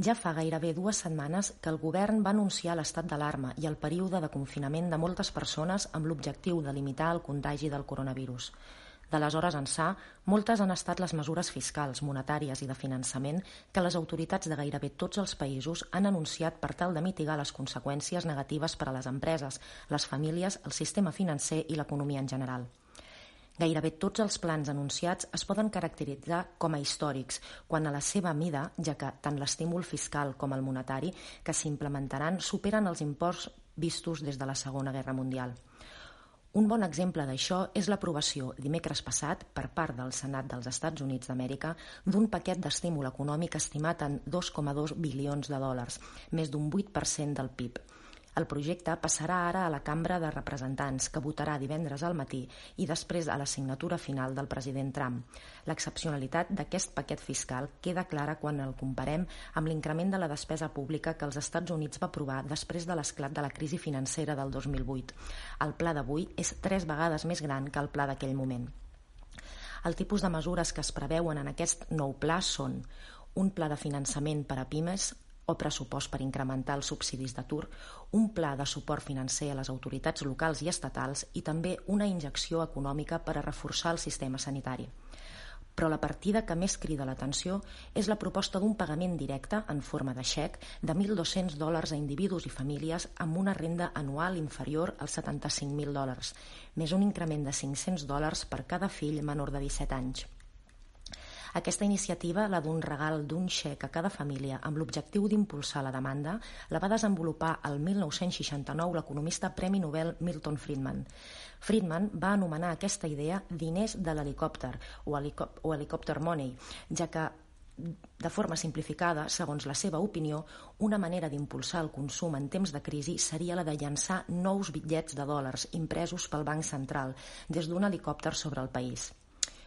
Ja fa gairebé dues setmanes que el govern va anunciar l'estat d'alarma i el període de confinament de moltes persones amb l'objectiu de limitar el contagi del coronavirus. D'aleshores ençà, moltes han estat les mesures fiscals, monetàries i de finançament que les autoritats de gairebé tots els països han anunciat per tal de mitigar les conseqüències negatives per a les empreses, les famílies, el sistema financer i l'economia en general. Gairebé tots els plans anunciats es poden caracteritzar com a històrics quan a la seva mida, ja que tant l'estímul fiscal com el monetari que s'implementaran superen els imports vistos des de la Segona Guerra Mundial. Un bon exemple d'això és l'aprovació dimecres passat per part del Senat dels Estats Units d'Amèrica d'un paquet d'estímul econòmic estimat en 2,2 bilions de dòlars, més d'un 8% del PIB. El projecte passarà ara a la Cambra de Representants, que votarà divendres al matí i després a la signatura final del president Trump. L'excepcionalitat d'aquest paquet fiscal queda clara quan el comparem amb l'increment de la despesa pública que els Estats Units va aprovar després de l'esclat de la crisi financera del 2008. El pla d'avui és tres vegades més gran que el pla d'aquell moment. El tipus de mesures que es preveuen en aquest nou pla són un pla de finançament per a pimes, o pressupost per incrementar els subsidis d'atur, un pla de suport financer a les autoritats locals i estatals i també una injecció econòmica per a reforçar el sistema sanitari. Però la partida que més crida l'atenció és la proposta d'un pagament directe en forma de xec de 1.200 dòlars a individus i famílies amb una renda anual inferior als 75.000 dòlars, més un increment de 500 dòlars per cada fill menor de 17 anys. Aquesta iniciativa, la d'un regal d'un xec a cada família amb l'objectiu d'impulsar la demanda, la va desenvolupar el 1969 l'economista Premi Nobel Milton Friedman. Friedman va anomenar aquesta idea diners de l'helicòpter o, o helicòpter money, ja que de forma simplificada, segons la seva opinió, una manera d'impulsar el consum en temps de crisi seria la de llançar nous bitllets de dòlars impresos pel Banc Central des d'un helicòpter sobre el país.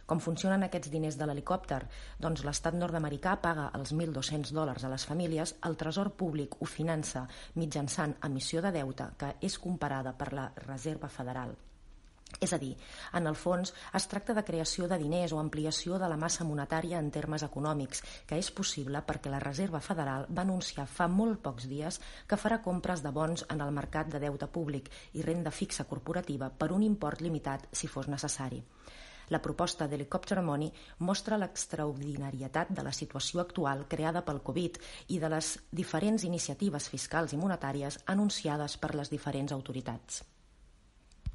Com funcionen aquests diners de l'helicòpter? Doncs l'estat nord-americà paga els 1.200 dòlars a les famílies, el tresor públic ho finança mitjançant emissió de deute que és comparada per la Reserva Federal. És a dir, en el fons es tracta de creació de diners o ampliació de la massa monetària en termes econòmics, que és possible perquè la Reserva Federal va anunciar fa molt pocs dies que farà compres de bons en el mercat de deute públic i renda fixa corporativa per un import limitat si fos necessari. La proposta d'Helicopter Money mostra l'extraordinarietat de la situació actual creada pel Covid i de les diferents iniciatives fiscals i monetàries anunciades per les diferents autoritats.